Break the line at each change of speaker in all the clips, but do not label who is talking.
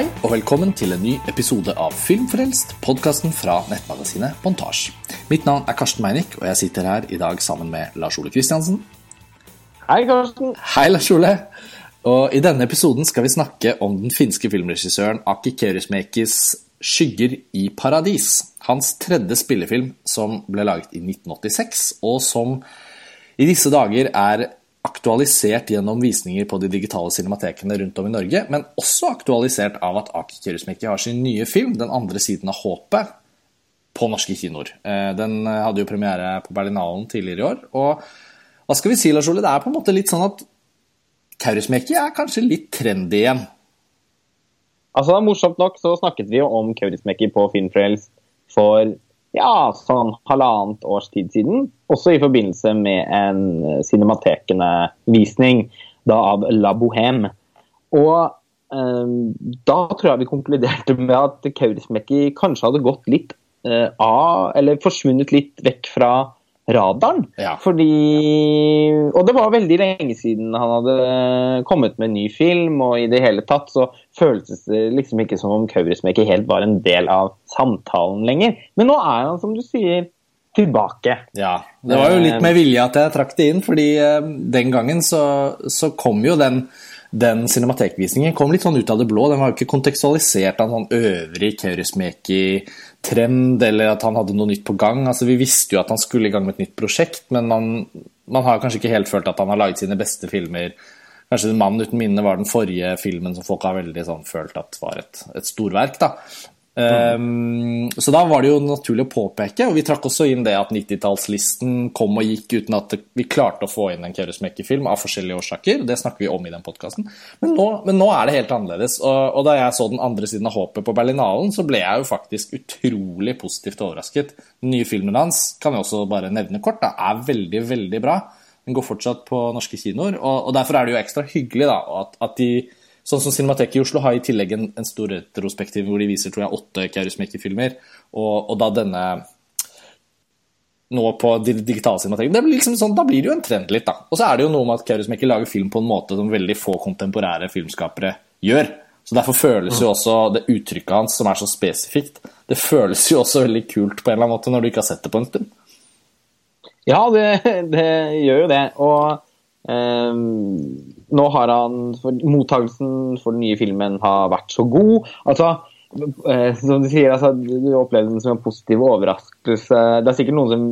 Hei og velkommen til en ny episode av Filmfrelst, podkasten fra nettmagasinet Montasj. Mitt navn er Karsten Meinick, og jeg sitter her i dag sammen med Lars Ole Kristiansen.
Hei, Karsten.
Hei, Lars Ole. Og I denne episoden skal vi snakke om den finske filmregissøren Aki Kerismekis 'Skygger i paradis'. Hans tredje spillefilm som ble laget i 1986, og som i disse dager er aktualisert gjennom visninger på de digitale cinematekene rundt om i Norge, men også aktualisert av at Aki Kyrusmikki har sin nye film, 'Den andre siden av håpet', på norske kinoer. Eh, den hadde jo premiere på Berlinalen tidligere i år. Og hva skal vi si, Lars Ole? Det er på en måte litt sånn at Kaurismäki er kanskje litt trendy igjen.
Altså, Morsomt nok så snakket vi jo om Kaurismäki på Filmfrelst for ja, sånn halvannet års tid siden. Også i forbindelse med en Cinematekene-visning av La Bohème. Og eh, da tror jeg vi konkluderte med at Kaurismäki kanskje hadde gått litt eh, av, eller forsvunnet litt vekk fra radaren.
Ja.
Fordi Og det var veldig lenge siden han hadde kommet med en ny film, og i det hele tatt så føltes det liksom ikke som om Kaurismäki helt var en del av samtalen lenger. Men nå er han, som du sier, tilbake.
Ja, det var jo litt med vilje at jeg trakk det inn, fordi eh, den gangen så, så kom jo den den cinematekvisningen kom litt sånn ut av det blå. Den var jo ikke kontekstualisert av en sånn øvrig Kaurismäki-trend, eller at han hadde noe nytt på gang. Altså, Vi visste jo at han skulle i gang med et nytt prosjekt, men man, man har kanskje ikke helt følt at han har laget sine beste filmer. Kanskje 'Mannen uten minne' var den forrige filmen som folk har veldig sånn følt at var et, et storverk. da. Um, så da var det jo naturlig å påpeke, og vi trakk også inn det at 90-tallslisten kom og gikk uten at vi klarte å få inn en Kaurismäki-film av forskjellige årsaker. Det snakker vi om i den podkasten. Men, men, nå er det helt annerledes. Og, og, da jeg så den andre siden av håpet på Berlinalen, så ble jeg jo faktisk utrolig positivt overrasket. Den nye filmen hans, kan jeg også bare nevne kort, da, er veldig, veldig bra. Den går fortsatt på norske kinoer, og, og derfor er det jo ekstra hyggelig da, at, at de Sånn som Cinemateket i Oslo har i tillegg en, en stor retrospektiv hvor de viser tror jeg, åtte Kaurismäki-filmer. Og, og, da denne nå på digitale cinematek det blir liksom sånn, Da blir det jo en trend litt, da. Og så er det jo noe med at Kaurismäki lager film på en måte som veldig få kontemporære filmskapere gjør. Så Derfor føles jo også det uttrykket hans, som er så spesifikt, det føles jo også veldig kult på en eller annen måte når du ikke har sett det på en stund.
Ja, det, det gjør jo det. Og Um, nå har han for, Mottagelsen for den nye filmen har vært så god. Altså, eh, som du sier, altså, du opplevde den som en positiv overraskelse. Det er sikkert noen som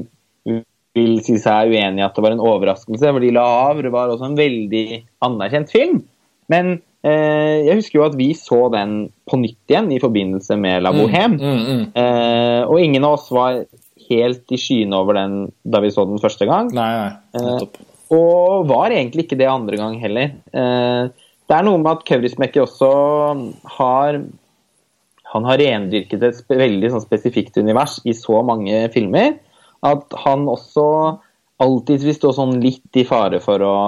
vil si seg uenig i at det var en overraskelse, fordi La Havre var også en veldig anerkjent film. Men eh, jeg husker jo at vi så den på nytt igjen i forbindelse med La Bohème. Mm, mm, mm. eh, og ingen av oss var helt i skyene over den da vi så den første gang.
Nei, nei, nettopp.
Og var egentlig ikke det andre gang heller. Eh, det er noe med at Kaurismäki også har han har rendyrket et veldig sånn spesifikt univers i så mange filmer at han også alltid vil stå sånn litt i fare for å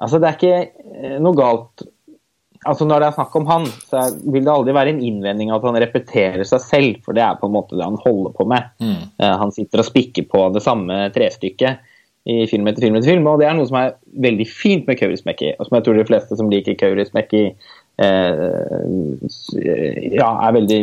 Altså, det er ikke eh, noe galt Altså, Når det er snakk om han, så vil det aldri være en innvending at han repeterer seg selv, for det er på en måte det han holder på med. Mm. Eh, han sitter og spikker på det samme trestykket i film etter film etter film. Og det er noe som er veldig fint med Kaurismäki, og som jeg tror de fleste som liker Kaurismäki eh, ja, er veldig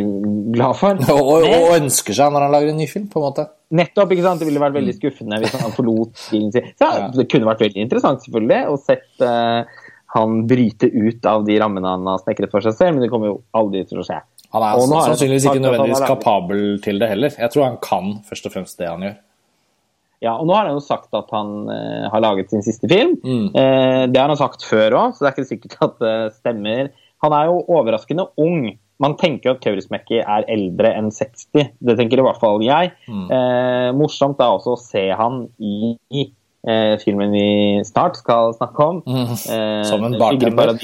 glad for.
Og, og, og, ønsker seg når han lager en ny film, på en måte.
Nettopp. ikke sant? Det ville vært veldig mm. skuffende hvis han forlot stilen sin. Så det kunne vært veldig interessant, selvfølgelig, å sett eh, han bryte ut av de rammene han har snekret for seg selv, men det kommer jo aldri til å skje.
Han er sannsynligvis ikke nødvendigvis kapabel til det heller. Jeg tror han kan først og fremst det han gjør.
Ja, og nå har han jo sagt at han uh, har laget sin siste film. Mm. Uh, det har han sagt før òg, så det er ikke sikkert at det stemmer. Han er jo overraskende ung. Man tenker at Kaurismäki er eldre enn 60. Det tenker i hvert fall jeg. Mm. Uh, morsomt er også å se han i, i filmen vi snart skal snakke om.
Mm. Som en bartender.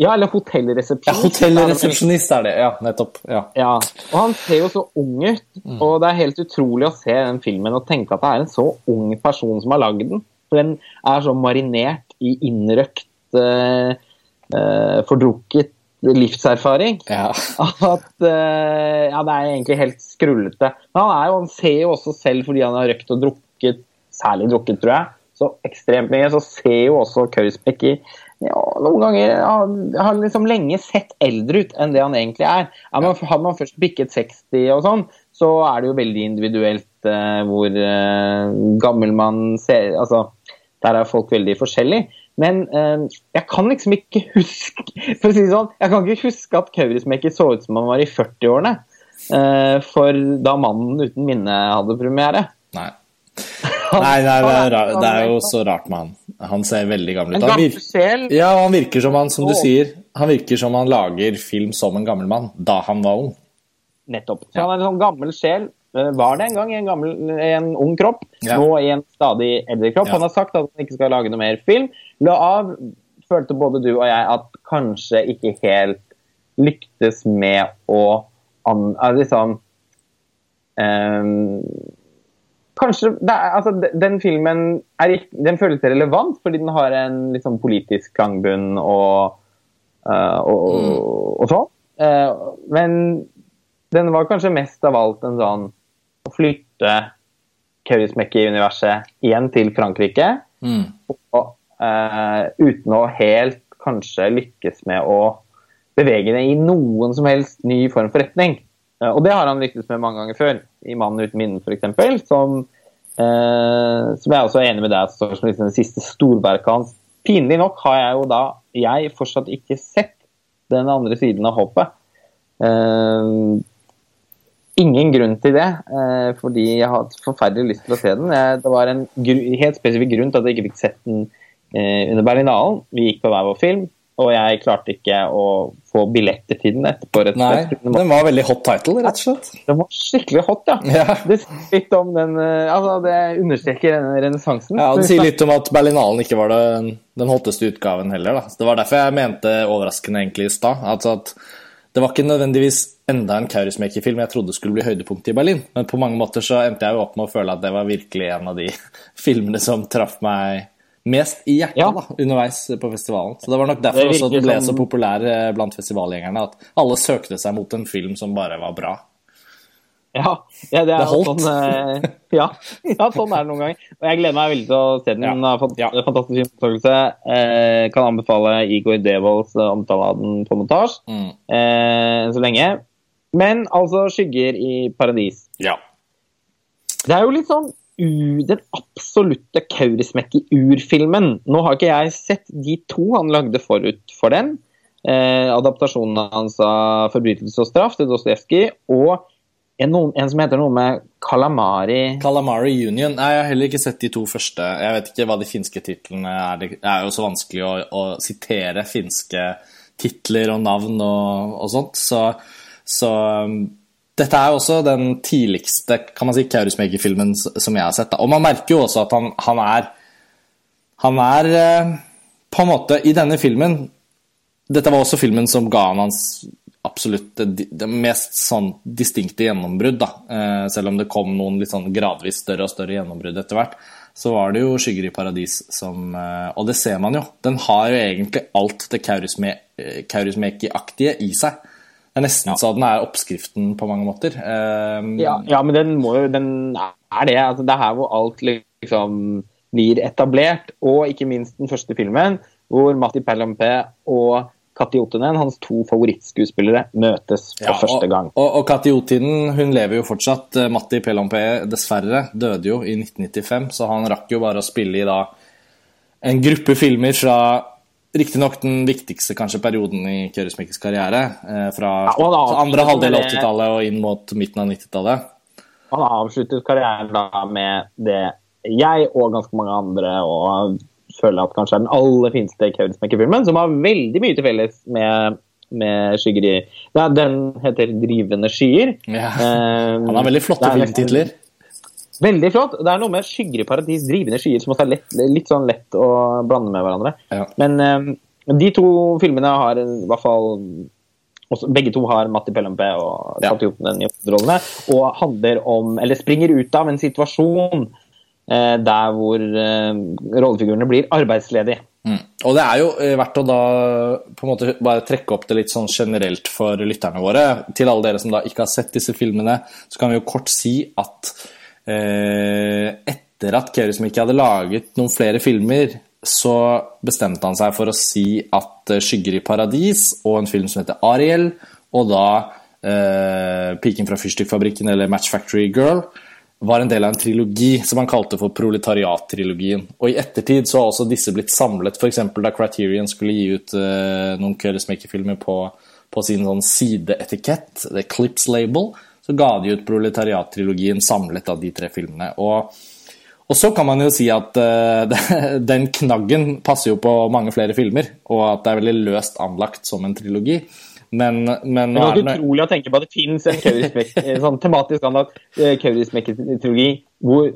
Ja, eller hotellresepsjonist.
Ja, hotellresepsjonist er det, ja. Nettopp. Ja.
ja. Og han ser jo så ung ut, mm. og det er helt utrolig å se den filmen og tenke at det er en så ung person som har lagd den. For den er så marinert i innrøkt, uh, uh, fordrukket livserfaring
ja.
at eh, ja, det er egentlig helt skrullete. Men han, jo, han ser jo også selv, fordi han har røkt og drukket, særlig drukket, tror jeg, så ekstremt mye, så ser jo også Kaurismäki ja, noen ganger han har liksom lenge sett eldre ut enn det han egentlig er. er man, har man først bikket 60 og sånn, så er det jo veldig individuelt eh, hvor eh, gammel man ser Altså, der er folk veldig forskjellige. Men eh, jeg kan liksom ikke huske For å si det sånn, jeg kan ikke huske at Kaurismäki så ut som han var i 40-årene. Eh, for da 'Mannen uten minne' hadde premiere.
Nei. Nei, nei det, er, det er jo så rart med han. Han ser veldig gammel ut. Han virker, ja, han virker som han, som du sier, han virker som han lager film som en gammel mann da han var ung.
Nettopp. Så han er en sånn gammel sjel. Eh, Var det en gang en, gammel, en ung kropp,
Ja.
nå i en stadig eldre kropp.
Ja.
Han har sagt at han ikke skal lage noe mer film. La av følte både du og jeg at kanskje ikke helt lyktes med å an, liksom ehm, Kanskje er, altså, Den filmen er, den føles relevant fordi den har en sånn politisk klangbunn og, uh, og, og, og sånn. Uh, men den var kanskje mest av alt en sånn å flytte Kaurismäki-universet igjen til Frankrike.
Mm.
Og, uh, uten å helt kanskje lykkes med å bevege det i noen som helst ny form for retning. Og det har han lyktes med mange ganger før, i 'Mannen uten minne' f.eks. Som, eh, som jeg også er enig med deg står som liksom det siste storverket hans. Pinlig nok har jeg jo da jeg fortsatt ikke sett den andre siden av håpet. Eh, ingen grunn til det, eh, fordi jeg har hatt forferdelig lyst til å se den. Jeg, det var en helt spesifikk grunn til at jeg ikke fikk sett den eh, under Berlinalen. Vi gikk på hver vår film, og jeg klarte ikke å få billetter til den etterpå. rett og
Nei,
slett. Den var-
den var veldig hot title, rett og slett.
Den var skikkelig hot, ja.
Ja.
Det litt om den eh, Altså, det understreker denne renessansen.
Ja, Det sier litt om at Berlinalen ikke var det, den hotteste utgaven heller. Da. Det var derfor jeg mente overraskende egentlig i stad. Altså at det var ikke nødvendigvis enda en Kaurismäki-film jeg trodde skulle bli høydepunktet i Berlin. Men på mange måter så endte jeg jo opp med å føle at det var virkelig en av de filmene som traff meg mest i hjertet
Ja.
da, underveis på festivalen. Så Det var nok derfor
Det
også den ble så populær eh, blant festivalgjengerne. At alle søkte seg mot en film som bare var bra.
Ja, ja, det er
Det holdt.
sånn eh, ja, ja, sånn er det noen ganger. Og jeg gleder meg veldig til å se den.
Ja. Ja.
fantastisk fin. Eh, kan anbefale Igor Devolds eh, omtale av den på montasje
Mm.
eh, så lenge. Men altså Skygger i paradis.
Ja.
Det er jo litt sånn den absolutte Kaurismäki-urfilmen. Nå har ikke jeg sett de to han lagde forut for den. Eh, adaptasjonen hans av 'Forbrytelse og straff' til Dostojevskij. Og en, en som heter noe med Kalamari
Kalamari Union. Nei, jeg har heller ikke sett de to første. Jeg vet ikke hva de finske titlene er. Det er jo så vanskelig å, å sitere finske titler og navn og, og sånt. Så, så um, dette er jo også den tidligste kan man si, Kaurismäki-filmen som jeg har sett. Da. Og man merker jo også at han, han er Han er eh, på en måte I denne filmen Dette var også filmen som ga han hans absolutt det, det mest sånn distinkte gjennombrudd, da. Eh, selv om det kom noen litt sånn gradvis større og større gjennombrudd etter hvert, så var det jo 'Skygger i paradis' som eh, Og det ser man jo. Den har jo egentlig alt det eh, Kaurismäki-aktige i seg. Det er nesten så den er oppskriften på mange måter. Um,
ja, ja, men den må jo Den er det. Altså, det er her hvor alt liksom blir etablert. Og ikke minst den første filmen, hvor Matti Pellampe og Katti Ottinen, hans to favorittskuespillere, møtes for
Ja,
første gang.
Og, og, Katti Kati hun lever jo fortsatt. Eh, Matti Pellampe dessverre døde jo i 1995, så han rakk jo bare å spille i da en gruppe filmer fra Riktignok den viktigste kanskje perioden i Kaurismäkis karriere. Eh, fra
Ja,
andre halvdel av
avslutter med det-
80-tallet og inn mot midten av 90-tallet.
Han avsluttet karrieren da med det jeg og ganske mange andre og føler at kanskje er den aller fineste Kaurismäki-filmen, som har veldig mye til felles med, med skygger i ja, Den heter 'Drivende skyer'.
Ja.
Eh,
Han har veldig flotte
er
filmtitler.
Veldig flott. Det er noe med 'Skygger i paradis', 'Drivende skyer', som også er lett, litt sånn lett å blande med hverandre.
Ja.
Men um, de to filmene har i hvert fall også, Begge to har Matti Pellempe og
Ja.
Kati den i rollene. og handler om, eller springer ut av en situasjon eh, der hvor eh, rollefigurene blir arbeidsledige.
Mm. Og det er jo eh, verdt å da på en måte bare trekke opp det litt sånn generelt for lytterne våre. Til alle dere som da ikke har sett disse filmene, så kan vi jo kort si at etter at Kaurismäki hadde laget noen flere filmer så bestemte han seg for å si at 'Skygger i paradis' og en film som heter 'Ariel', og da eh, 'Piken fra fyrstikkfabrikken' eller 'Match Factory Girl', var en del av en trilogi som han kalte for proletariat-trilogien. Og i ettertid så har også disse blitt samlet, f.eks. da Criterion skulle gi ut eh, noen Currismaker-filmer på, på, sin sånn sideetikett, The Clips Label, så ga de ut proletariat-trilogien samlet av de tre filmene. Og og så kan man jo si at uh, den knaggen passer jo på mange flere filmer, og at det er veldig løst anlagt som en trilogi. Men, men
Det er utrolig å tenke på at det finnes en eh, sånn tematisk anlagt uh, trilogi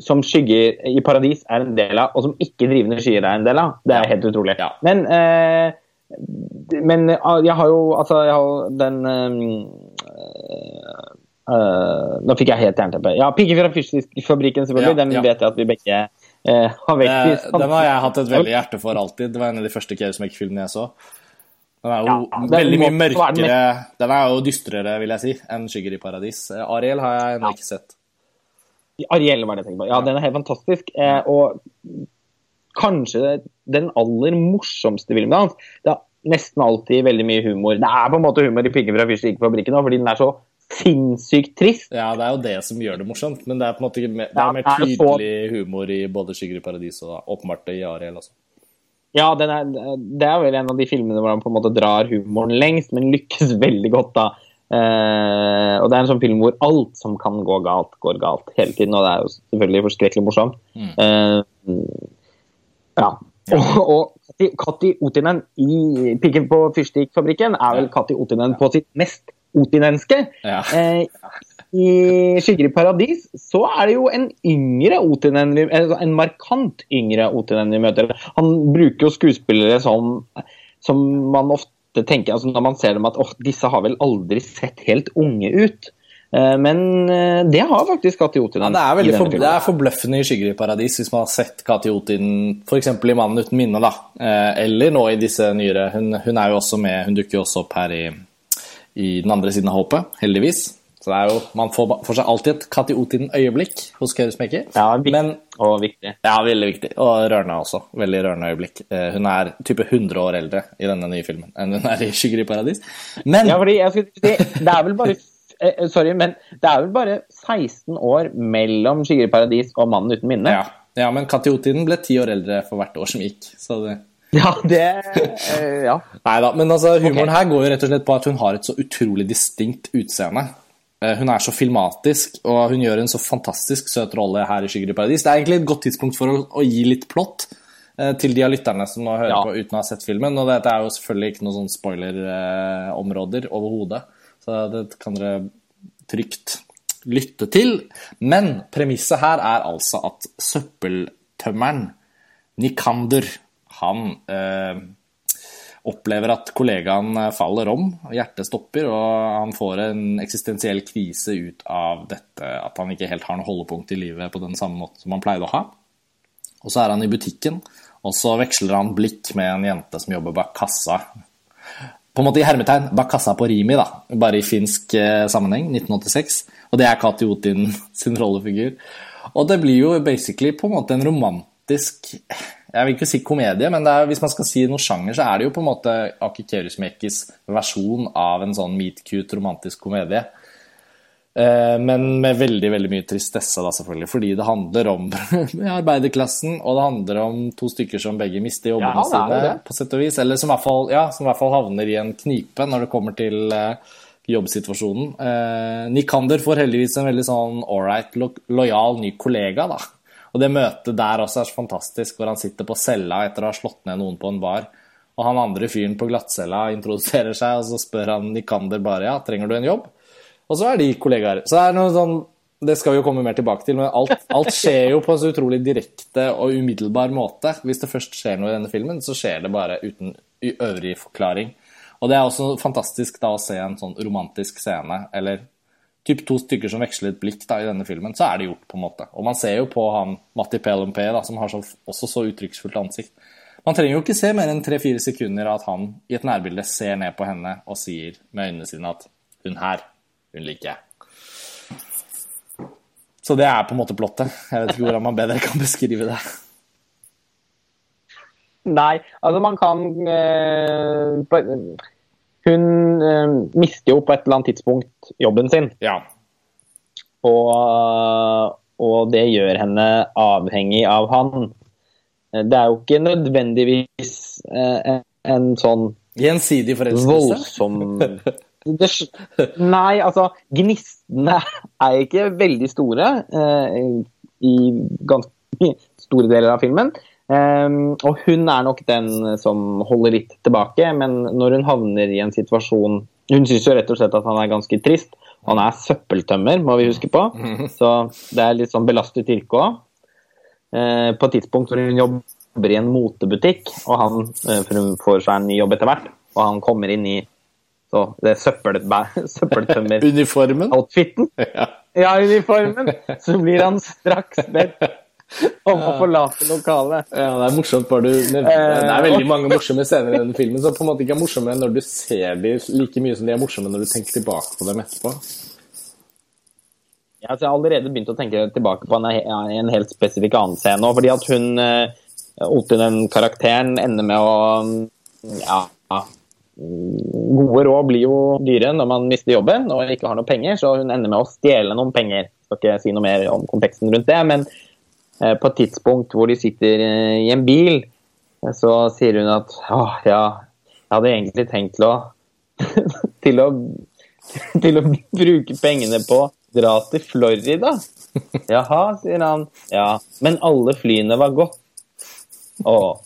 som Skygger i paradis er en del av, og som ikke Drivende skyer er en del av. Det er helt utrolig. Ja. Men, uh, men jeg har jo altså jeg har den Uh, nå fikk jeg helt jernteppe. Ja, 'Pigger fra Fysisk-fabrikken', selvfølgelig. Ja, den ja. vet jeg at vi begge uh, har vekket.
Uh, den har jeg hatt et veldig hjerte for alltid. Det var en av de første Chaosmaker-filmene jeg så. Den er jo ja, den veldig mye mørkere Den er jo dystrere, vil jeg si, enn 'Skygger i paradis'. Ariel har jeg ennå ikke sett.
Ariel var det jeg tenkte på. Ja, den er helt fantastisk. og kanskje den aller morsomste filmen hans. Det er nesten alltid veldig mye humor. Det er på en måte humor i 'Pigger fra Fysisk-fabrikken' fordi den er så sinnssykt trist.
Ja, det er jo det som gjør det morsomt, men det er på en måte det er mer tydelig humor i både 'Skygger i paradis' og åpenbart i Ariel. også.
Ja, er, det er vel en av de filmene hvor han på en måte drar humoren lengst, men lykkes veldig godt da. Eh, og det er en sånn film hvor alt som kan gå galt, går galt hele tiden. Og det er jo selvfølgelig forskrekkelig morsomt. Mm. Eh, ja. Og, og Katti Otinen i 'Pikken på fyrstikkfabrikken' er vel Katti Otinen på sitt mest otinenske. Ja. Eh, I 'Skygger i paradis' så er det jo en yngre Otinen, en markant yngre Otinen vi møter. Han bruker jo skuespillere som, som man ofte tenker altså Når man ser dem at oh, disse har vel aldri sett helt unge ut. Eh, men eh, det har faktisk Kati Otin.
Ja, det, er for, det er forbløffende i 'Skygger i paradis' hvis man har sett Kati Otin f.eks. i 'Mannen uten minne', da. Eh, eller nå i disse nyere. Hun, hun, er jo også med, hun dukker jo også opp her i i den andre siden av håpet, heldigvis. Så det er jo, Man får for seg alltid et Katiotin-øyeblikk hos Kaurismäki.
Ja, Men, og viktig.
Ja, veldig viktig. Og rørende også. Veldig rørende øyeblikk. Eh, hun er type 100 år eldre i denne nye filmen enn hun er i 'Skygger i paradis'.
Men Ja, fordi jeg skulle si, det er vel bare eh, eh, Sorry, men det er vel bare 16 år mellom 'Skygger i paradis' og 'Mannen uten minne'?
Ja, ja men Kati Otinen ble ti år eldre for hvert år som gikk. så det...
Ja, det uh, Ja.
Nei da, men altså, humoren okay. her går jo rett og slett på at hun har et så utrolig distinkt utseende. Uh, hun er så filmatisk, og hun gjør en så fantastisk søt rolle her i 'Skygger i paradis'. Det er egentlig et godt tidspunkt for å, å gi litt plott uh, til de av lytterne som nå hører ja. på uten å ha sett filmen. Og dette er jo selvfølgelig ikke noen sånn spoiler-områder overhodet, så det kan dere trygt lytte til. Men premisset her er altså at søppeltømmeren Nikander han eh, opplever at kollegaen faller om, hjertet stopper, og han får en eksistensiell krise ut av dette at han ikke helt har noe holdepunkt i livet på den samme måten som han pleide å ha. Og så er han i butikken, og så veksler han blikk med en jente som jobber bak kassa. På en måte i hermetegn bak kassa på Rimi, da, bare i finsk eh, sammenheng, 1986. Og det er Kati Otin sin rollefigur. Og det blir jo basically på en måte en romantisk jeg vil ikke si komedie, men er, hvis man skal si noen sjanger, så er det jo på en måte Aki Kerismekis versjon av en sånn meet cute romantisk komedie. Eh, men med veldig veldig mye tristesse, da selvfølgelig, fordi det handler om arbeiderklassen, og det handler om to stykker som begge mister jobbene ja, sine, på sett og vis. Eller som i, fall, ja, som i, hvert fall, havner i en knipe når det kommer til uh, jobbsituasjonen. Uh, Nikander får heldigvis en veldig sånn ålreit, lo lojal ny kollega, da. Og det møtet der også er så fantastisk, hvor han sitter på cella etter å ha slått ned noen på en bar. Og han andre fyren på glattcella introduserer seg, og så spør han Nikander bare ja, trenger du en jobb? Og så er de kollegaer. Så det er noe sånn Det skal vi jo komme mer tilbake til, men alt, alt skjer jo på en så utrolig direkte og umiddelbar måte. Hvis det først skjer noe i denne filmen, så skjer det bare uten øvrig forklaring. Og det er også fantastisk da å se en sånn romantisk scene, eller typ to stykker som veksler et blikk da, i denne filmen, så er det gjort, på en måte. Og man ser jo på han Matti PLMP, da, som har så, også så uttrykksfullt ansikt. Man trenger jo ikke se mer enn tre-fire sekunder at han i et nærbilde ser ned på henne og sier med øynene sine at 'hun her, hun liker jeg'. Så det er på en måte plottet. Jeg vet ikke hvordan man bedre kan beskrive det.
Nei, altså man kan eh, på, Hun eh, mister jo på et eller annet tidspunkt jobben sin.
Ja.
Og, og det gjør henne avhengig av han. Det er jo ikke nødvendigvis eh, en sånn
Gjensidig forelskelse?
voldsom det, Nei, altså Gnistene er ikke veldig store eh, i ganske store deler av filmen. Og hun er nok den som holder litt tilbake, men når hun havner i en situasjon Hun syns jo rett og slett at han er ganske trist. Han er søppeltømmer, må vi huske på. Så det er litt sånn belastet yrke òg. Eh, på et tidspunkt hvor hun jobber i en motebutikk, og han eh, for hun får seg en ny jobb etter hvert, og han kommer inn i så det søppeltømmer
Uniformen?
Outfiten.
Ja.
ja, uniformen. Så blir han straks bedt om å forlate lokalet.
Ja, det er morsomt bare du nevner det. Er veldig mange morsomme scener i denne filmen som på en måte ikke er morsomme når du ser dem like mye som de er morsomme når du tenker tilbake på dem etterpå.
Ja, altså, jeg har allerede begynt å tenke tilbake på en, en helt spesifikk annen scene fordi at hun Otin, den karakteren, ender med å ja, gode råd blir jo dyre når man mister jobben og ikke har noe penger, så hun ender med å stjele noen penger. Jeg skal ikke si noe mer om konteksten rundt det, men eh, på et tidspunkt hvor de sitter eh, i en bil, eh, så sier hun at åh, ja, jeg hadde egentlig tenkt til å, til å til å bruke pengene på å dra til Florida. Jaha, sier han. Ja, men alle flyene var gått. Og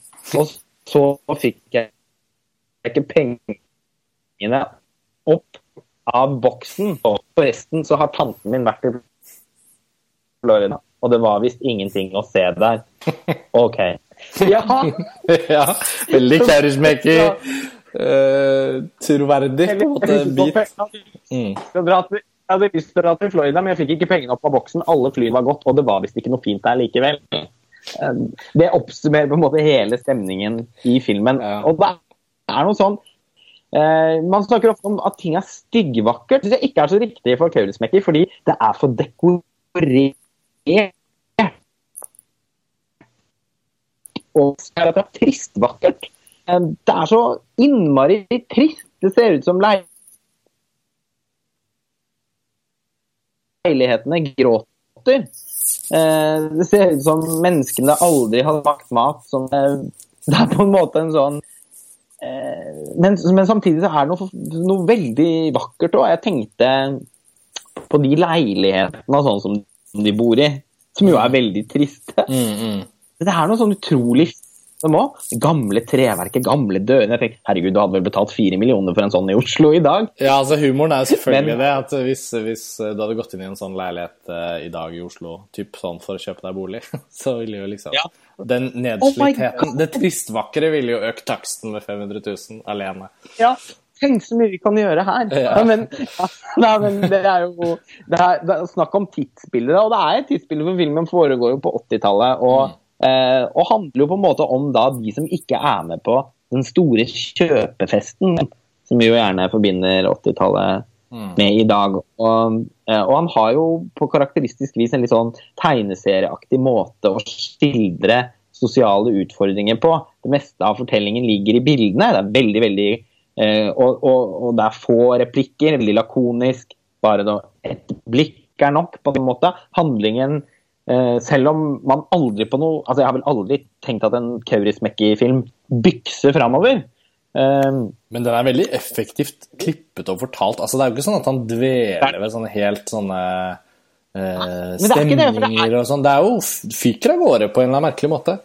så fikk jeg ikke pengene opp av boksen. Og forresten så har tanten min vært i Florida, og det var visst ingenting å se der. OK. Ja!
ja, veldig karismaker. Uh, troverdig på en måte bit.
Mm. Jeg hadde lyst til å dra til Florida, men jeg fikk ikke pengene opp av boksen. Alle fly var gått, og det var visst ikke noe fint der likevel. Det oppsummerer på en måte hele stemningen i filmen.
Ja.
Og det er noe sånn eh, Man snakker ofte om at ting er styggvakkert. Det syns jeg ikke er så riktig for Kaurismäki, fordi det er for dekorert. Og det er trist vakkert. Det er så innmari trist. Det ser ut som leilighetene gråter. Eh, Det ser ut som menneskene aldri har smakt mat. Eh, det er på en måte en sånn eh, men, men samtidig så er det noe, noe veldig vakkert òg. Jeg tenkte på de leilighetene og sånn som de bor i, som jo er veldig triste.
Mm, mm.
Det er noe sånn utrolig som òg. Gamle treverket, gamle dørene. Jeg tenkte, Herregud, du hadde vel betalt fire millioner for en sånn i Oslo i dag?
Ja, altså Humoren er jo selvfølgelig
Men-
det. at hvis, hvis du hadde gått inn i en sånn leilighet uh, i dag i Oslo typ sånn for å kjøpe deg bolig, så ville jo liksom
Ja.
Den
Oh
Det tristvakre ville jo økt taksten med 500 000 alene.
Ja, tenk så mye vi kan gjøre her.
Ja.
Ja, men, ja, men det er jo det er, det er snakk om tidsbilder, og det er et tidsbilde, for filmen foregår jo på 80-tallet. Og, eh, og handler jo på en måte om da de som ikke er med på den store kjøpefesten, som vi jo gjerne forbinder 80-tallet med i dag. Og, eh, og han har jo på karakteristisk vis en litt sånn tegneserieaktig måte å skildre sosiale utfordringer på. Det meste av fortellingen ligger i bildene. Det er veldig, veldig og, og, og det er få replikker, veldig lakonisk. Bare et blikk er nok, på en måte. Handlingen eh, Selv om man aldri på noe Altså, jeg har vel aldri tenkt at en Kaurismäki-film bykser framover. Um,
Men den er veldig effektivt klippet og fortalt. Altså, det er jo ikke sånn at han dveler ved sånne helt sånne eh,
stemninger det det, er-
og sånn. Det er jo fyker av gårde på en eller annen merkelig måte.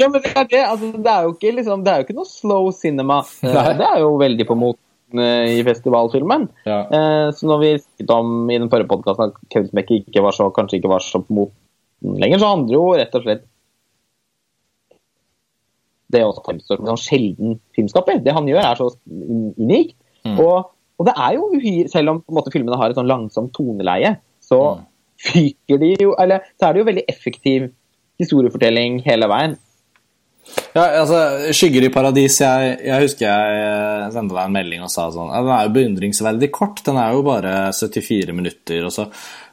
Ja, men det er det. Altså, det, er jo ikke, liksom, det er jo ikke noe slow cinema.
Nei.
Det er jo veldig på moten eh, i festivalfilmen.
Ja.
Eh, så når vi snakket om i den forrige podkasten at Kaurismäki ikke var så, kanskje ikke var så på moten lenger, så handler jo rett og slett det også fremstår som sjelden filmskaper. Det han gjør, er så unikt. Og, og det er jo uhyre Selv om måte, filmene har et sånn langsomt toneleie, så
Mm.
fyker de jo Eller så er det jo veldig effektiv historiefortelling hele veien.
Ja, altså, 'Skygger i paradis' jeg, jeg, husker jeg sendte deg en melding og sa sånn Den er jo beundringsverdig kort. Den er jo bare 74 minutter. Og så,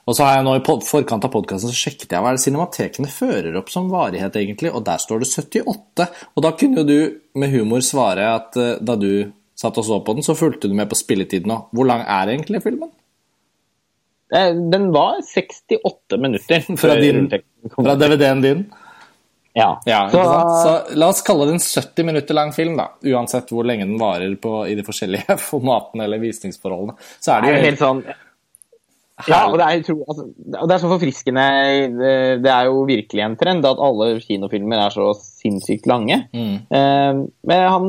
og så har jeg nå i forkant av podkasten sjekket jeg hva er det cinematekene fører opp som varighet, egentlig, og der står det 78. Og da kunne jo du med humor svare at uh, da du satt og så på den, så fulgte du med på spilletiden òg. Hvor lang er egentlig filmen?
Den var 68 minutter.
Fra, fra DVD-en din?
Ja.
ja så, så, la oss kalle det en 70 minutter lang film, da. Uansett hvor lenge den varer på, i de forskjellige formatene eller visningsforholdene. Så er det jo
helt sånn ja, og det er, altså, det er så forfriskende. Det er jo virkelig en trend at alle kinofilmer er så sinnssykt lange. Mm. Eh, men han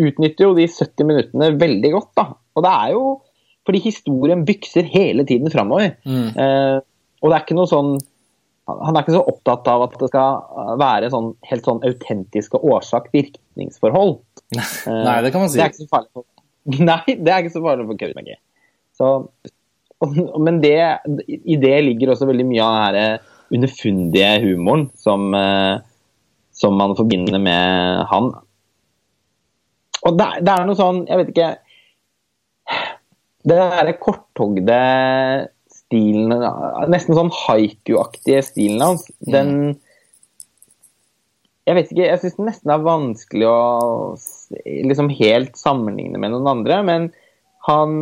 utnytter jo de 70 minuttene veldig godt, da. Og det er jo fordi historien bykser hele tiden framover. Mm. Eh, og det er ikke noe sånn han er ikke så opptatt av at det skal være sånn, helt sånn autentiske årsak-virkningsforhold.
Nei, det kan man si.
Det er ikke så farlig for, nei, det er ikke så farlig for Så, men det, i det ligger også veldig mye av den underfundige humoren som, eh, som man forbinder med han. Og det, det er noe sånn, jeg vet ikke Det derre korthogde stilen Nesten sånn haiku-aktige stilen hans, mm. den Jeg vet ikke, jeg syns den nesten er vanskelig å liksom helt sammenligne med noen andre, men han,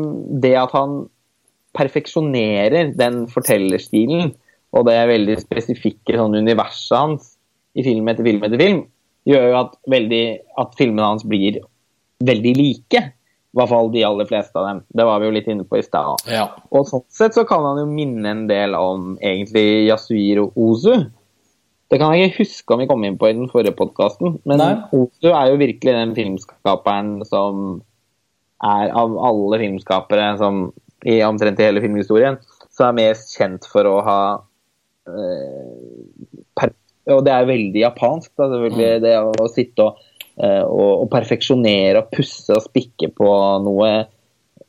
det at han perfeksjonerer den fortellerstilen og det veldig spesifikke sånn universet hans i film etter film etter film, gjør jo at, veldig, at filmene hans blir veldig like. I hvert fall de aller fleste av dem. Det var vi jo litt inne på i stad.
Ja.
Og sånn sett så kan han jo minne en del om egentlig Yasuiro Ozu. Det kan jeg ikke huske om vi kom inn på i den forrige podkasten, men Nei. Ozu er jo virkelig den filmskaperen som er av alle filmskapere som i omtrent i hele filmhistorien, som er mest kjent for å ha øh, Og det er veldig japansk, da, selvfølgelig, mm. det å sitte og og, og perfeksjonere og pusse og spikke på noe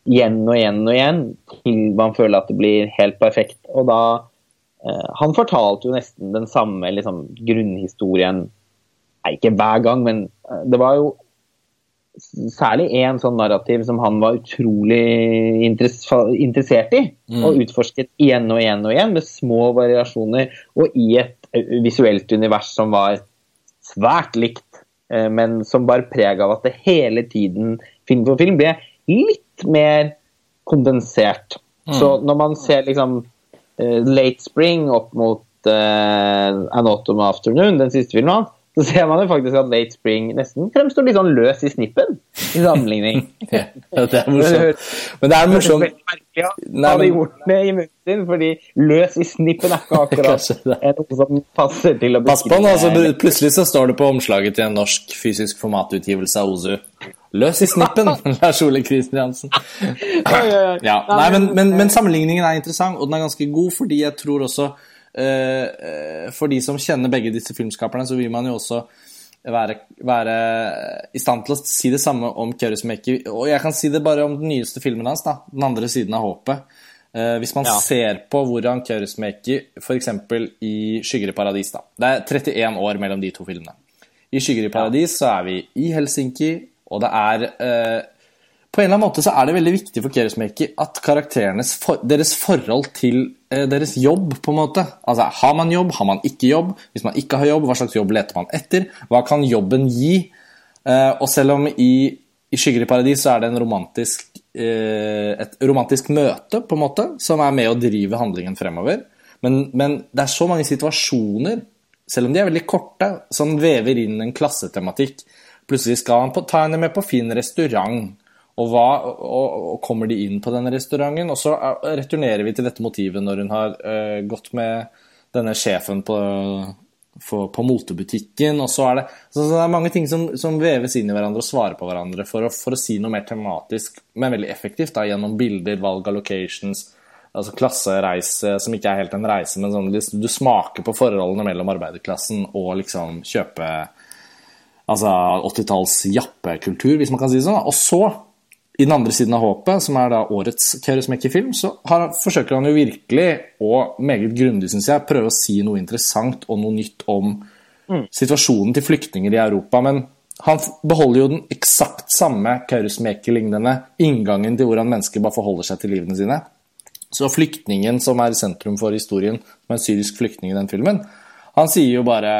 igjen og igjen og igjen til man føler at det blir helt perfekt. Og da eh, Han fortalte jo nesten den samme liksom, grunnhistorien Nei, ikke hver gang, men eh, det var jo særlig én sånn narrativ som han var utrolig interessert i. Mm. Og utforsket igjen og igjen og igjen, med små variasjoner. Og i et visuelt univers som var svært likt Eh, men som bar preg av at det hele tiden, film for film, ble litt mer kondensert. Mm. Så når man ser liksom uh, Late Spring opp mot uh, An Autumn Afternoon, den siste filmen hans, så ser man jo faktisk at Late Spring nesten fremstår litt sånn løs i snippen i sammenligning.
ja, det er morsomt. Men det er morsomt.
Ja, hadde gjort det i munnen sin, fordi løs i snippen er ikke akkurat noe som passer til å
Pass på nå, altså, plutselig så står det på omslaget til en norsk fysisk formatutgivelse av Ozu. Løs i snippen, Lars Ole Kristiansen. ja, nei, men, men, men sammenligningen er interessant, og den er ganske god, fordi jeg tror også for de som kjenner begge disse filmskaperne, så vil man jo også være, være i stand til å si det samme om Kaurismäki. Og jeg kan si det bare om den nyeste filmen hans, da, 'Den andre siden av håpet'. Eh, hvis man ja. ser på hvordan Kaurismäki f.eks. i 'Skygger i paradis' da. Det er 31 år mellom de to filmene. I 'Skygger i paradis' så er vi i Helsinki, og det er eh, på en eller annen måte så er det veldig viktig for Keresmeki at karakterenes for, deres forhold til eh, deres jobb, på en måte Altså, Har man jobb, har man ikke jobb? Hvis man ikke har jobb, hva slags jobb leter man etter? Hva kan jobben gi? Eh, og selv om i, i 'Skygger i paradis' så er det romantisk, eh, et romantisk møte, på en måte, som er med å drive handlingen fremover, men, men det er så mange situasjoner, selv om de er veldig korte, som vever inn en klassetematikk. Plutselig skal han på, ta henne med på fin restaurant. Og, hva, og, og, kommer de inn på denne restauranten? Og så returnerer vi til dette motivet når hun har uh, gått med denne sjefen på, for, på motebutikken. og så er det, så, det er mange ting som, som, veves inn i hverandre og svarer på hverandre for å, for å si noe mer tematisk, men veldig effektivt, da, gjennom bilder, valg av locations, altså klassereise, som ikke er helt en reise, men sånn, du smaker på forholdene mellom arbeiderklassen og liksom kjøpe Altså 80-talls jappekultur, hvis man kan si det sånn. Og så i den andre siden av håpet, som er da årets Kaurismäki-film, så har, forsøker han jo virkelig, og meget grundig, syns jeg, prøve å si noe interessant og noe nytt om mm. situasjonen til flyktninger i Europa. Men han beholder jo den eksakt samme Kaurismäki-lignende inngangen til hvordan mennesker bare forholder seg til livene sine. Så flyktningen som er i sentrum for historien, som er en syrisk flyktning i den filmen, han sier jo bare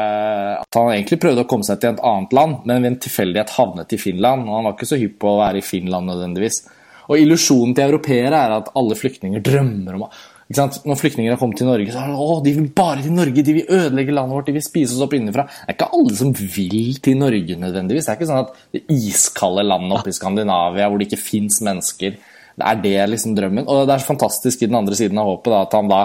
at han egentlig prøvde å komme seg til et annet land, men ved en tilfeldighet havnet i Finland. Og han var ikke så hypp på å være i Finland nødvendigvis. Og illusjonen til europeere er at alle flyktninger drømmer om å når flyktninger har kommet til Norge, så er det å, de vil bare til Norge, de vil ødelegge landet vårt, de vil spise oss opp innenfra. Det er ikke alle som vil til Norge nødvendigvis. Det er ikke sånn at det iskalde landet oppe i Skandinavia hvor det ikke fins mennesker, det er det liksom drømmen. Og det er så fantastisk i den andre siden av håpet da, at han da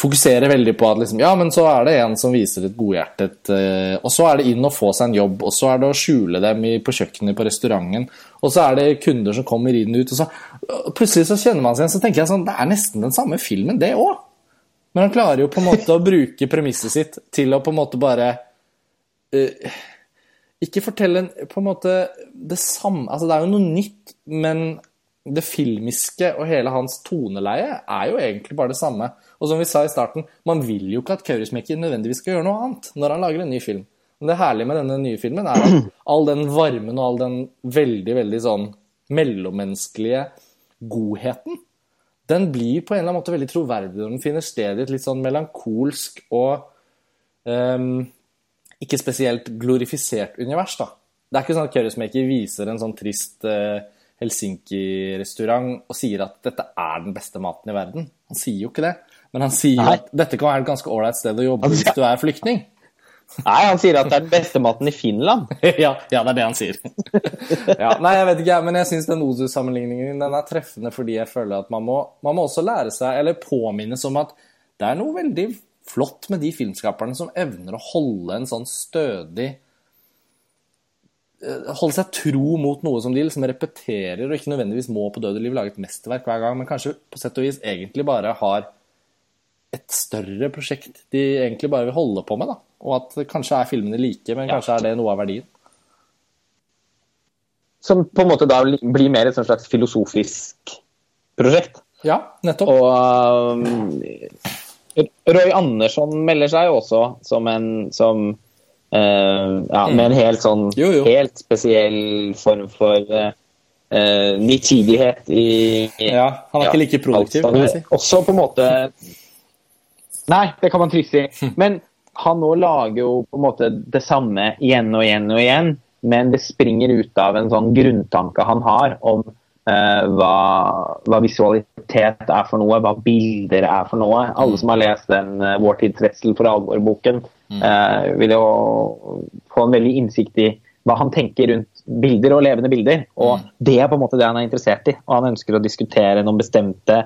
fokuserer veldig på at liksom, ja, men så er det en som viser et godhjertet eh, Og så er det inn og få seg en jobb, og så er det å skjule dem i, på kjøkkenet på restauranten. Og så er det kunder som kommer inn og ut, og så plutselig så kjenner man seg igjen. Så tenker jeg sånn, det er nesten den samme filmen, det òg. Men han klarer jo på en måte å bruke premisset sitt til å på en måte bare uh, Ikke fortelle på en måte det samme Altså, det er jo noe nytt, men det filmiske og hele hans toneleie er jo egentlig bare det samme. Og som vi sa i starten, man vil jo ikke at Kaurismäki nødvendigvis skal gjøre noe annet når han lager en ny film. Men det herlige med denne nye filmen er at all den varmen og all den veldig, veldig sånn mellommenneskelige godheten, den blir på en eller annen måte veldig troverdig når den finner sted i et litt sånn melankolsk og um, ikke spesielt glorifisert univers, da. Det er ikke sånn at Kaurismäki viser en sånn trist uh, Helsinki-restaurant og sier at dette er den beste maten i verden. Han sier jo ikke det. Men han sier Nei. at dette kan være et ganske ålreit sted å jobbe hvis du er flyktning.
Nei, han sier at det er den beste maten i Finland.
ja, ja, det er det han sier. ja, nei, jeg vet ikke, men jeg syns den Ozu-sammenligningen den er treffende fordi jeg føler at man må, man må også lære seg, eller påminnes om at det er noe veldig flott med de filmskaperne som evner å holde en sånn stødig eh, Holde seg tro mot noe som de liksom repeterer, og ikke nødvendigvis må på død og liv lage et mesterverk hver gang, men kanskje på sett og vis egentlig bare har et større prosjekt de egentlig bare vil holde på med. da. Og at kanskje er filmene like, men kanskje er det noe av verdien.
Som på en måte da blir mer et slags filosofisk prosjekt.
Ja, nettopp.
Og um, Roy Andersson melder seg også som en som uh, Ja, med en helt sånn jo, jo. helt spesiell form for uh, uh, nitidighet i
Ja, han er ja, ikke like produktiv, kan
si. Også på en måte Nei, det kan man trygt si. Men han nå lager jo på en måte det samme igjen og igjen og igjen, men det springer ut av en sånn grunntanke han har om uh, hva, hva, visualitet er for noe, hva bilder er for noe. Alle som har lest den uh, 'Vår tids redsel for alvor'-boken, uh, vil jo få en veldig innsikt i hva han tenker rundt bilder og levende bilder. Og det er på en måte det han er interessert i. Og han ønsker å diskutere noen bestemte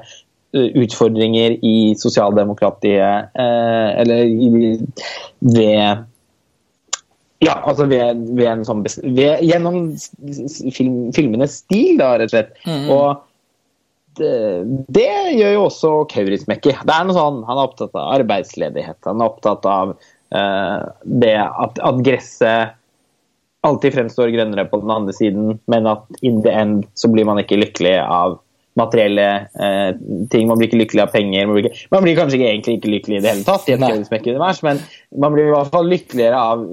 utfordringer i sosialdemokratiet eh, Eller i, ved ja, altså ved, ved en sånn ved, Gjennom film, filmenes stil, da, rett og slett. Mm. Og det, det, gjør jo også Kaurismäki. Det er noe sånn, Han er opptatt av arbeidsledighet. Han er opptatt av uh, det at, at, gresset alltid fremstår grønnere på den andre siden, men at in the end så blir man ikke lykkelig av materielle eh, ting. Man blir ikke lykkelig av penger. Man blir, ikke, man blir kanskje ikke, egentlig ikke lykkelig i det hele tatt, i et Kjønnsmekk-univers, men man blir i hvert fall lykkeligere av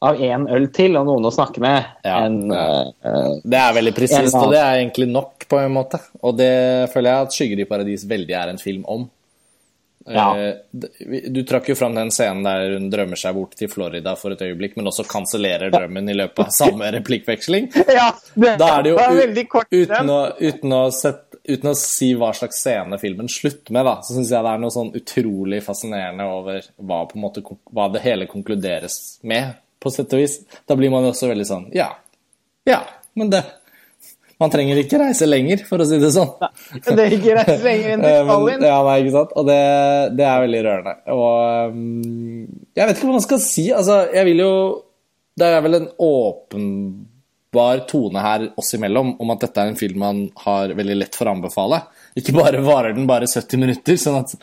av én øl til og noen å snakke med. Ja, en,
uh, det er veldig presist, og det er egentlig nok, på en måte. Og det føler jeg at 'Skygger i paradis' veldig er en film om. Ja. Eh, du trakk jo fram den scenen der hun drømmer seg bort til Florida for et øyeblikk, men også kansellerer drømmen i løpet av samme replikkveksling.
Ja, det,
da er det jo kort, uten, å, uten, å sette, uten, å, si hva slags scene filmen slutter med, da, så syns jeg det er noe sånn utrolig fascinerende over hva, måte, hva det hele konkluderes med, på sett og vis. Da blir man også veldig sånn Ja, ja, men det man trenger ikke reise lenger, for å si det sånn.
det er ikke reise lenger enn til Stalin.
ja, nei, ikke sant. Og det, det, er veldig rørende. Og um, jeg vet ikke hva man skal si. Altså, jeg vil jo Det er vel en åpenbar tone her oss imellom om at dette er en film man har veldig lett for å anbefale. Ikke bare varer den bare 70 minutter. sånn at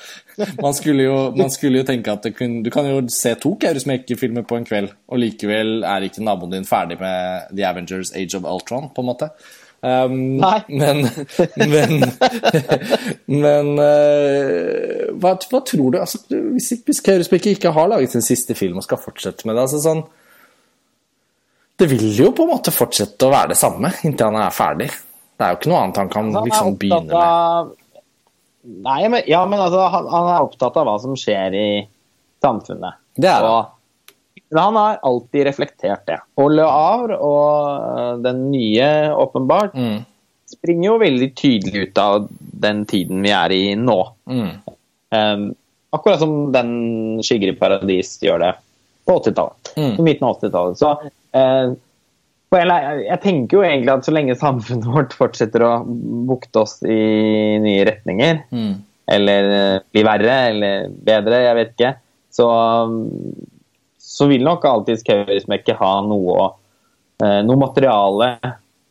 man skulle jo, man skulle jo tenke at kun, du kan jo se to Kaurismäki-filmer på en kveld, og likevel er ikke naboen din ferdig med The Avengers Age of Ultron, på en måte. Um,
Nei.
Men Men, men uh, hva, hva, tror du altså, Hvis, hvis Kaurismäki ikke har laget sin siste film og skal fortsette med det altså sånn, Det vil jo på en måte fortsette å være det samme inntil han er ferdig. Det er jo ikke noe annet han kan liksom begynne med.
Nei, men, ja, men altså, han, han, er opptatt av hva som skjer i samfunnet.
Det er
og, men han har alltid reflektert det. Og Le Havre og den nye, åpenbart,
mm.
springer jo veldig tydelig ut av den tiden vi er i nå.
Mm.
Um, akkurat som den 'Skygger i paradis' gjør det på 80-tallet.
Mm.
På midten av 80-tallet. Så uh, jeg, tenker jo egentlig at så lenge samfunnet vårt fortsetter å bukte oss i nye retninger,
Mm.
eller uh, bli verre eller bedre, jeg vet ikke, så, så vil nok alltid Kaurismäki ha noe, uh, noe materiale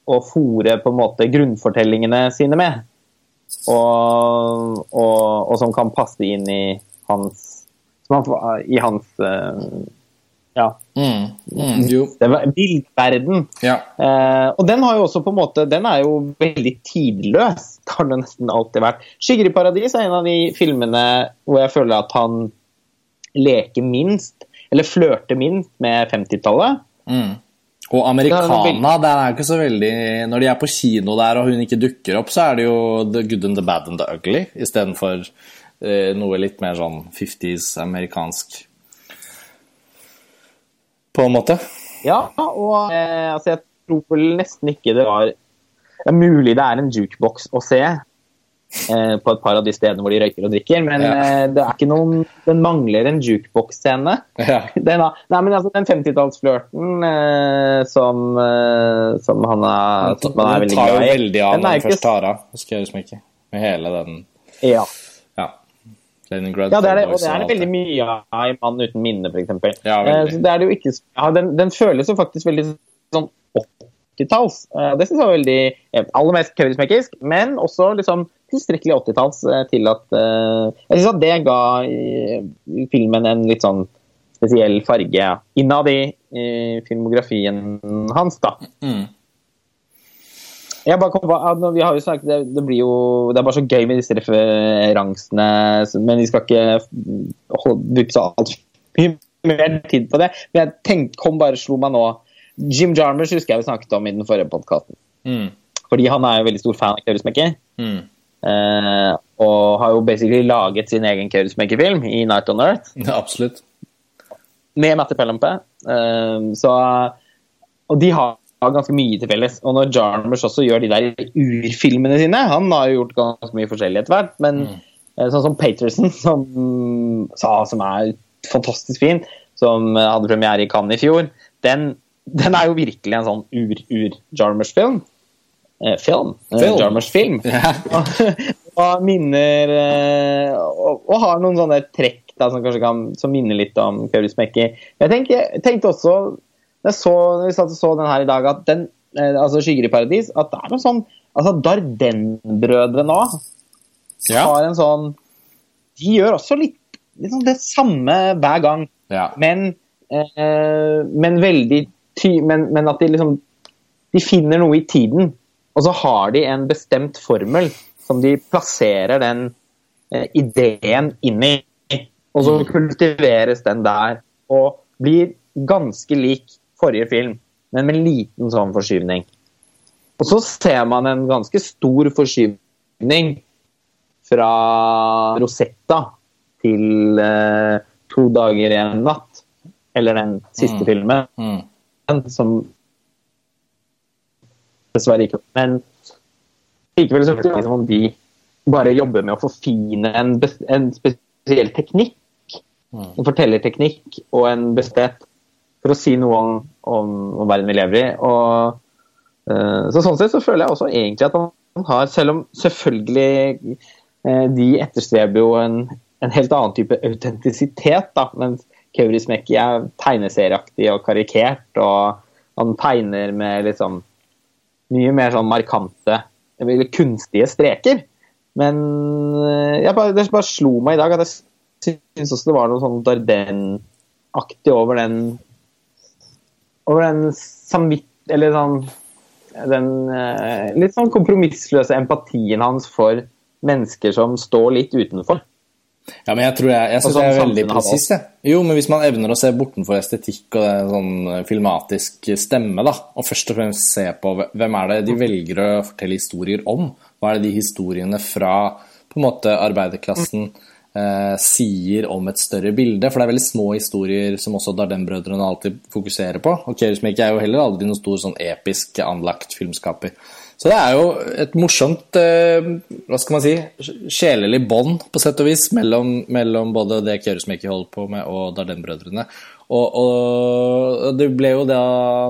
å fòre på en måte grunnfortellingene sine med. Og, og, og som kan passe inn i hans, han, i hans uh, ja,
Mm. Mm. Jo.
det var bildverden.
Ja.
Eh, og den har jo også på en måte, den er jo veldig tidløs. Det har det nesten alltid vært. 'Skygger i paradis' er en av de filmene hvor jeg føler at han leker minst, eller flørter minst med 50-tallet.
Mm. Og americana, det er jo ikke så veldig Når de er på kino der og hun ikke dukker opp, så er det jo The Good and the Bad and the Ugly istedenfor eh, noe litt mer sånn 50s amerikansk På en måte.
Ja, og eh, altså jeg tror vel nesten ikke det var Det er mulig det er en jukebox å se eh, på et par av de stedene hvor de røyker og drikker, men
Ja.
eh, det er ikke noen Den mangler en jukebox-scene.
Ja.
Den, nei, men altså, den 50-tallsflørten eh, som, eh, som han er, som han er
Den tar jo veldig av når
han
den først tar av. Jeg ikke Med hele den
Ja.
Ja. Leningrad
ja, det er det, og det er det veldig mye av i 'Mann uten minne', f.eks.
Ja, veldig.
det er det jo ikke ja, den, den føles jo faktisk veldig sånn 80-talls. Eh, det syns jeg var veldig Aller mest kaurismäkisk, men også liksom tilstrekkelig 80-talls eh, til at eh, Jeg syns at det ga eh, filmen en litt sånn spesiell farge innad i filmografien hans, da.
Mm.
Jeg bare kom vi har jo snakket, det, det blir jo Det er bare så gøy med disse referansene, men vi skal ikke holde- bruke så altfor mye mer tid på det. Men jeg tenkte, kom bare slo meg nå Jim Jarmers husker jeg vi snakket om i den forrige podkasten.
Mm.
Fordi han er jo veldig stor fan av Kaurismäki.
Mm.
Eh, og har jo basically laget sin egen Kaurismaker-film i Night on Earth
Ja, absolutt.
med Matti Pellempe. Eh, så, og de har ganske mye til felles. Og når Jarmers også gjør de der urfilmene sine Han har jo gjort ganske mye forskjellig etter hvert, men eh, sånn som Paterson, som, som er fantastisk fin, som hadde premiere i Cannes i fjor, den, den er jo virkelig en sånn ur-ur-Jarmers-film. Eh, film. Eh,
Film.
Jarmers-film.
Ja.
og minner eh, og, og har noen sånne trekk da, som kanskje kan som minner litt om Kaurismäki. Jeg tenker, jeg tenkte også jeg så, når vi satt og så den her i dag, at den, altså 'Skygger i paradis', at det er noe sånn altså Darden-brødrene òg
Ja.
har en sånn De gjør også litt, litt sånn det samme hver gang,
ja.
men, eh, men veldig ty men, men at de liksom De finner noe i tiden, og så har de en bestemt formel som de plasserer den eh, ideen inn i. Og så kultiveres den der, og blir ganske lik forrige film, men med en liten sånn forskyvning. Og så ser man en ganske stor forskyvning fra Rosetta til eh, To dager i en natt, eller den siste
Mm.
filmen,
Mm.
som dessverre ikke Men likevel så virker det som om de bare jobber med å forfine en, en spesiell teknikk.
Mm.
En fortellerteknikk og en bestett for å si noe om, om, om verden vi lever i. Og, uh, så sånn sett så føler jeg også egentlig at han har, selv om selvfølgelig uh, de etterstreber jo en, en helt annen type autentisitet, da, mens Kaurismäki er tegneserieaktig og karikert, og han tegner med liksom mye mer sånn markante, eller kunstige streker. Men eh, jeg bare, det bare slo meg i dag at jeg syns også det var noe sånn Darden-aktig over den over den samvitt... Eller sånn den eh, litt sånn kompromissløse empatien hans for mennesker som står litt utenfor.
Ja, men jeg tror jeg, jeg synes det er
sånn
veldig
samfunnet har
presist, jeg. Jo, men hvis man evner å se bortenfor estetikk og det er sånn filmatisk stemme, da, og først og fremst se på hvem er det de velger å fortelle historier om, hva er det de historiene fra på en måte arbeiderklassen eh, sier om et større bilde, for det er veldig små historier som også Darden-brødrene alltid fokuserer på, og Kjøresmek er jo heller aldri noen stor sånn episk anlagt filmskaper. Så det er jo et morsomt eh, hva skal man si, sjelelig bånd på sett og vis mellom, mellom både det Kjøresmeki holder på med og Dardenne-brødrene. Og, og det ble jo da,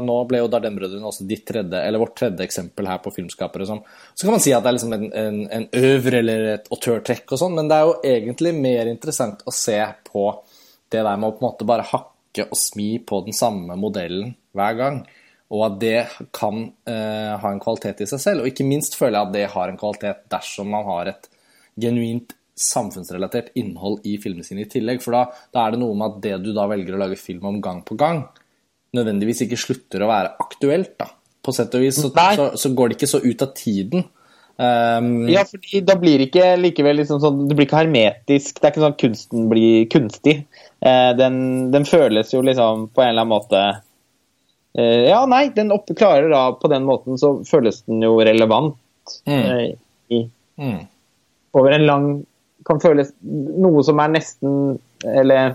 nå ble jo Dardenne-brødrene også ditt tredje, eller vårt tredje eksempel her på filmskapere. Som, så kan man si at det er liksom en, en, en øvre eller et autørtrekk og sånn, men det er jo egentlig mer interessant å se på det der med å på en måte bare hakke og smi på den samme modellen hver gang og at det kan eh, ha en kvalitet i seg selv. Og ikke minst føler jeg at det har en kvalitet dersom man har et genuint samfunnsrelatert innhold i filmene sine i tillegg. For da, da, er det noe med at det du da velger å lage film om gang på gang, nødvendigvis ikke slutter å være aktuelt. da. På sett og vis så, så, så går det ikke så ut av tiden. Um,
ja, fordi da blir det ikke likevel liksom sånn Det blir ikke hermetisk. Det er ikke sånn at kunsten blir kunstig. Eh, den, den føles jo liksom på en eller annen måte ja, nei, den opp, klarer da på den måten så føles den jo relevant mm. Eh, i, mm. over en lang Kan føles noe som er nesten Eller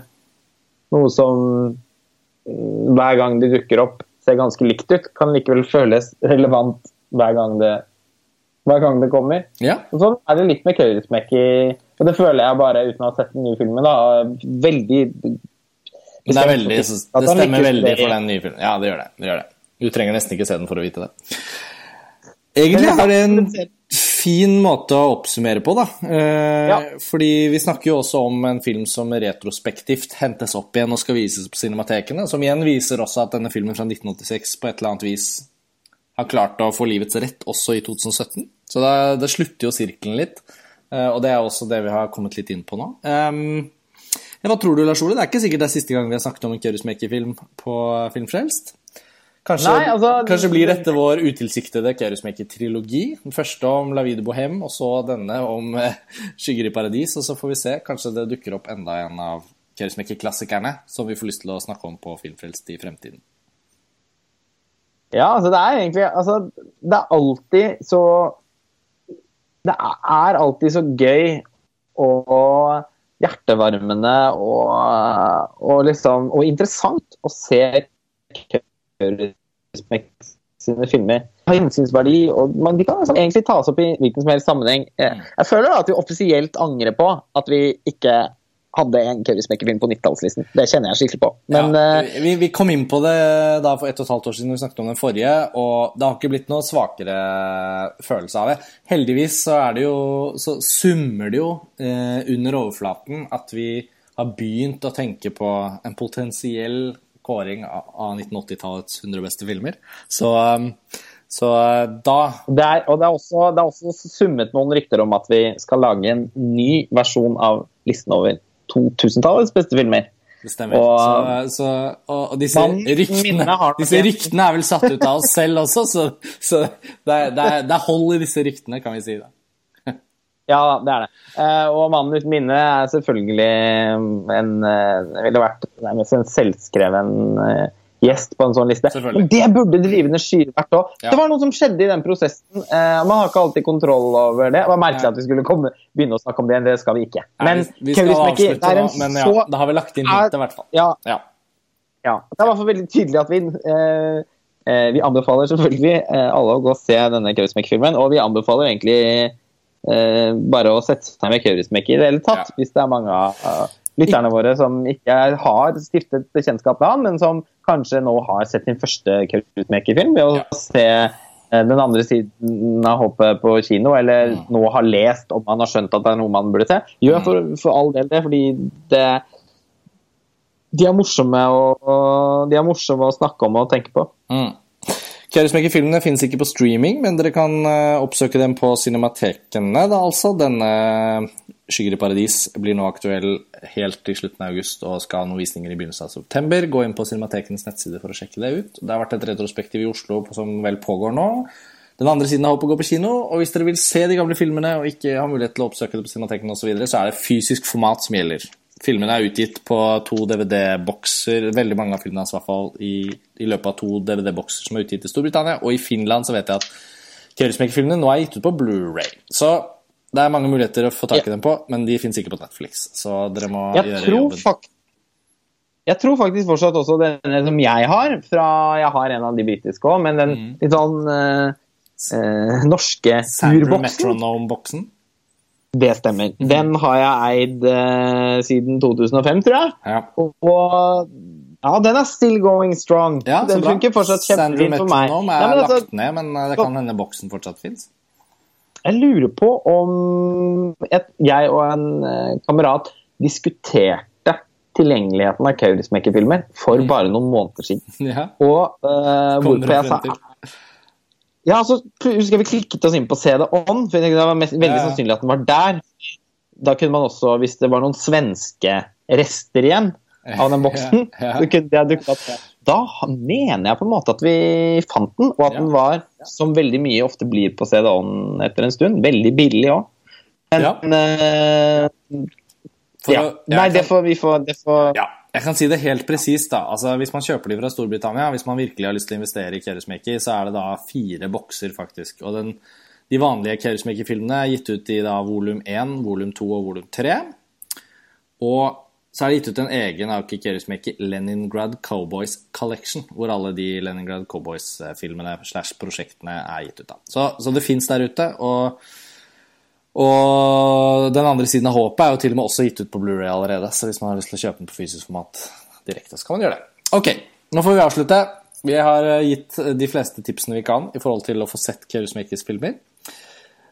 noe som mm, hver gang det dukker opp, ser ganske likt ut, kan likevel føles relevant hver gang det, hver gang det kommer.
Ja.
Og sånn er det litt med Køyresmekk i Og det føler jeg bare uten å ha sett den nye filmen. da, Veldig
det, er veldig, det stemmer veldig for den nye filmen. Ja, det gjør det, det gjør det. Du trenger nesten ikke se den for å vite det. Egentlig er det en fin måte å oppsummere på, da. Eh, ja. Fordi vi snakker jo også om en film som retrospektivt hentes opp igjen og skal vises på cinematekene. Som igjen viser også at denne filmen fra 1986 på et eller annet vis har klart å få livets rett også i 2017. Så det, det slutter jo sirkelen litt. Eh, og det er også det vi har kommet litt inn på nå. Um, ja, hva tror du, Lars Ole? Det er ikke sikkert det er siste gang vi har snakket om en Kjøresmeker-film på Filmfrelst? Kanskje, Nei, altså, kanskje, blir dette vår utilsiktede Kjøresmeker-trilogi? Den første om La Vie de Bohème, og så denne om eh, Skygger i paradis. Og så får vi se. Kanskje det dukker opp enda en av Kjøresmeker-klassikerne som vi får lyst til å snakke om på Filmfrelst i fremtiden.
Ja, altså det er egentlig Altså, det er alltid så Det er alltid så gøy å hjertevarmende og, og, liksom, og interessant å se sine filmer. Har innsynsverdi, og man, de kan liksom egentlig tas opp i hvilken som helst sammenheng. Jeg, jeg føler da at vi offisielt angrer på at vi ikke hadde en Kevin-Smekker-film på 90-tallslisten. Det kjenner jeg skikkelig på. Men,
ja, eh, vi, vi, kom inn på det da for ett og et halvt år siden vi snakket om den forrige, og det har ikke blitt noe svakere følelse av det. Heldigvis så er det jo Så summer det jo eh, under overflaten at vi har begynt å tenke på en potensiell kåring av 1980-tallets 100 beste filmer. Så um, så eh, da
det er, Og det er, også, det er, også, summet noen rykter om at vi skal lage en ny versjon av listen over 2000-tallets beste filmer.
Det stemmer. Og, så, så, og, og disse, ryktene, disse, ryktene, er vel satt ut av oss selv også, så, så det, det, det, er, hold i disse ryktene, kan vi si. da.
Ja, det er det. Eh, og 'Mannen uten minne' er selvfølgelig en, eh, ville vært nærmest en selvskreven eh, gjest på en sånn liste. Men det burde Drivende skyer vært òg. Ja. Det var noe som skjedde i den prosessen. Eh, man har ikke alltid kontroll over det. Det var merkelig ja. at vi skulle komme, begynne å snakke om det. Det skal vi ikke.
Men, ja, vi, vi skal avslutte nå, men ja, så, da har vi lagt inn hintet, i hvert fall.
Ja. ja. Det er i hvert fall veldig tydelig at vi eh, eh, Vi anbefaler selvfølgelig eh, alle å gå og se denne Kaurismäki-filmen, og vi anbefaler egentlig bare å sette seg med Kaurismäki i det hele tatt, hvis det er mange av lytterne våre som ikke har stiftet bekjentskap med han, men som kanskje nå har sett sin første Krautmaker-film ved å ja. se eh, den andre siden av håpet på kino, eller mm. nå har lest om man har skjønt at det er noe man burde se. Gjør mm. for, for all del det, fordi det, de, er morsomme å, de er morsomme å snakke om og tenke på.
Mm. Kjæresmekker-filmene finnes ikke på streaming, men dere kan uh, oppsøke dem på cinematekene, da altså. Denne 'Skygger i paradis' blir nå aktuell helt til slutten av august og skal ha noen visninger i begynnelsen av september. Gå inn på Cinematekenes nettside for å sjekke det ut. Det har vært et retrospektiv i Oslo som vel pågår nå. Den andre siden av håpet går på kino, og hvis dere vil se de gamle filmene og ikke har mulighet til å oppsøke det på Cinemateken osv., så, videre, så er det fysisk format som gjelder. Filmene er utgitt på to DVD-bokser, veldig mange av filmene hans i hvert fall, i, løpet av to DVD-bokser som er utgitt i Storbritannia, og i Finland så vet jeg at Kjøresmeker-filmene nå er gitt ut på Blu-ray. Så det er mange muligheter å få tak i dem på, men de finnes ikke på Netflix. Så dere må
Jeg
gjøre
tror,
jobben.
fakt jeg tror faktisk fortsatt også denne som jeg har, fra Jeg har en av de britiske òg, men den
Mm.
litt sånn eh, eh, norske urboksen. Det stemmer.
Mhm.
Den har jeg eid eh, siden 2005, tror jeg.
Ja.
Og, og ja, den er still going strong.
Ja,
den funker fortsatt kjempefint for meg.
Metronome er
ja, altså,
lagt ned, men eh, det kan hende boksen fortsatt fins.
Jeg lurer på om et, jeg og en eh, kamerat diskuterte tilgjengeligheten av Kaurismäki-filmer for
Mhm.
bare noen måneder siden.
Ja.
Og eh, hvorfor jeg sa? Ja, så husker jeg vi klikket oss inn på CD On, for jeg det var mest, veldig
Ja,
sannsynlig at den var der. Da kunne man også, hvis det var noen svenske rester igjen av den boksen,
Ja,
så kunne det dukket opp. Da mener jeg på en måte at vi fant den, og at den var, som veldig mye ofte blir på CD On etter en stund, veldig billig òg. Men
Ja.
Uh,
For
ja. Nei,
kan,
det får vi får, det får
Ja, jeg kan si det helt presist. da. Altså, Hvis man kjøper de fra Storbritannia, hvis man virkelig har lyst til å investere i Keresmeki, så er det da fire bokser, faktisk. Og den, de vanlige Keresmeki-filmene er gitt ut i da volum 1, volum 2 og volum 3. Og så er det gitt ut en egen av Kjøresmeker Leningrad Cowboys Collection, hvor alle de Leningrad Cowboys-filmene slash prosjektene er gitt ut. av. Så, så det fins der ute. og og den andre siden av håpet er jo til og med også gitt ut på Blu-ray allerede. Så hvis man har lyst til å kjøpe den på fysisk format direkte, så kan man gjøre det. Ok, nå får vi avslutte. Vi har eh, gitt de fleste tipsene vi kan i forhold til å få sett Kaurismäkis filmer.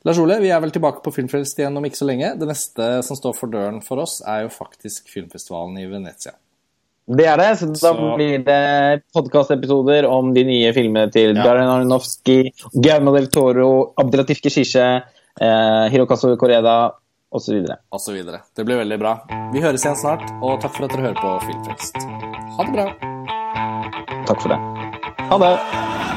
Lars Ole, vi er vel tilbake på Filmfrelst igjen om ikke så lenge. Det neste som står for døren for oss, er jo faktisk filmfestivalen i Venezia.
Det er det, så da
Så-
blir det podkastepisoder om de nye filmene til
Ja.
Darren Aronofsky, Gaume del Toro, Abdelatif Keshishe, eh, Hirokazu Koreda osv.
Videre. Det blir veldig bra. Vi høres igjen snart, og takk for at dere hører på Filmfrelst. Ha det bra.
Takk for det. Ha det.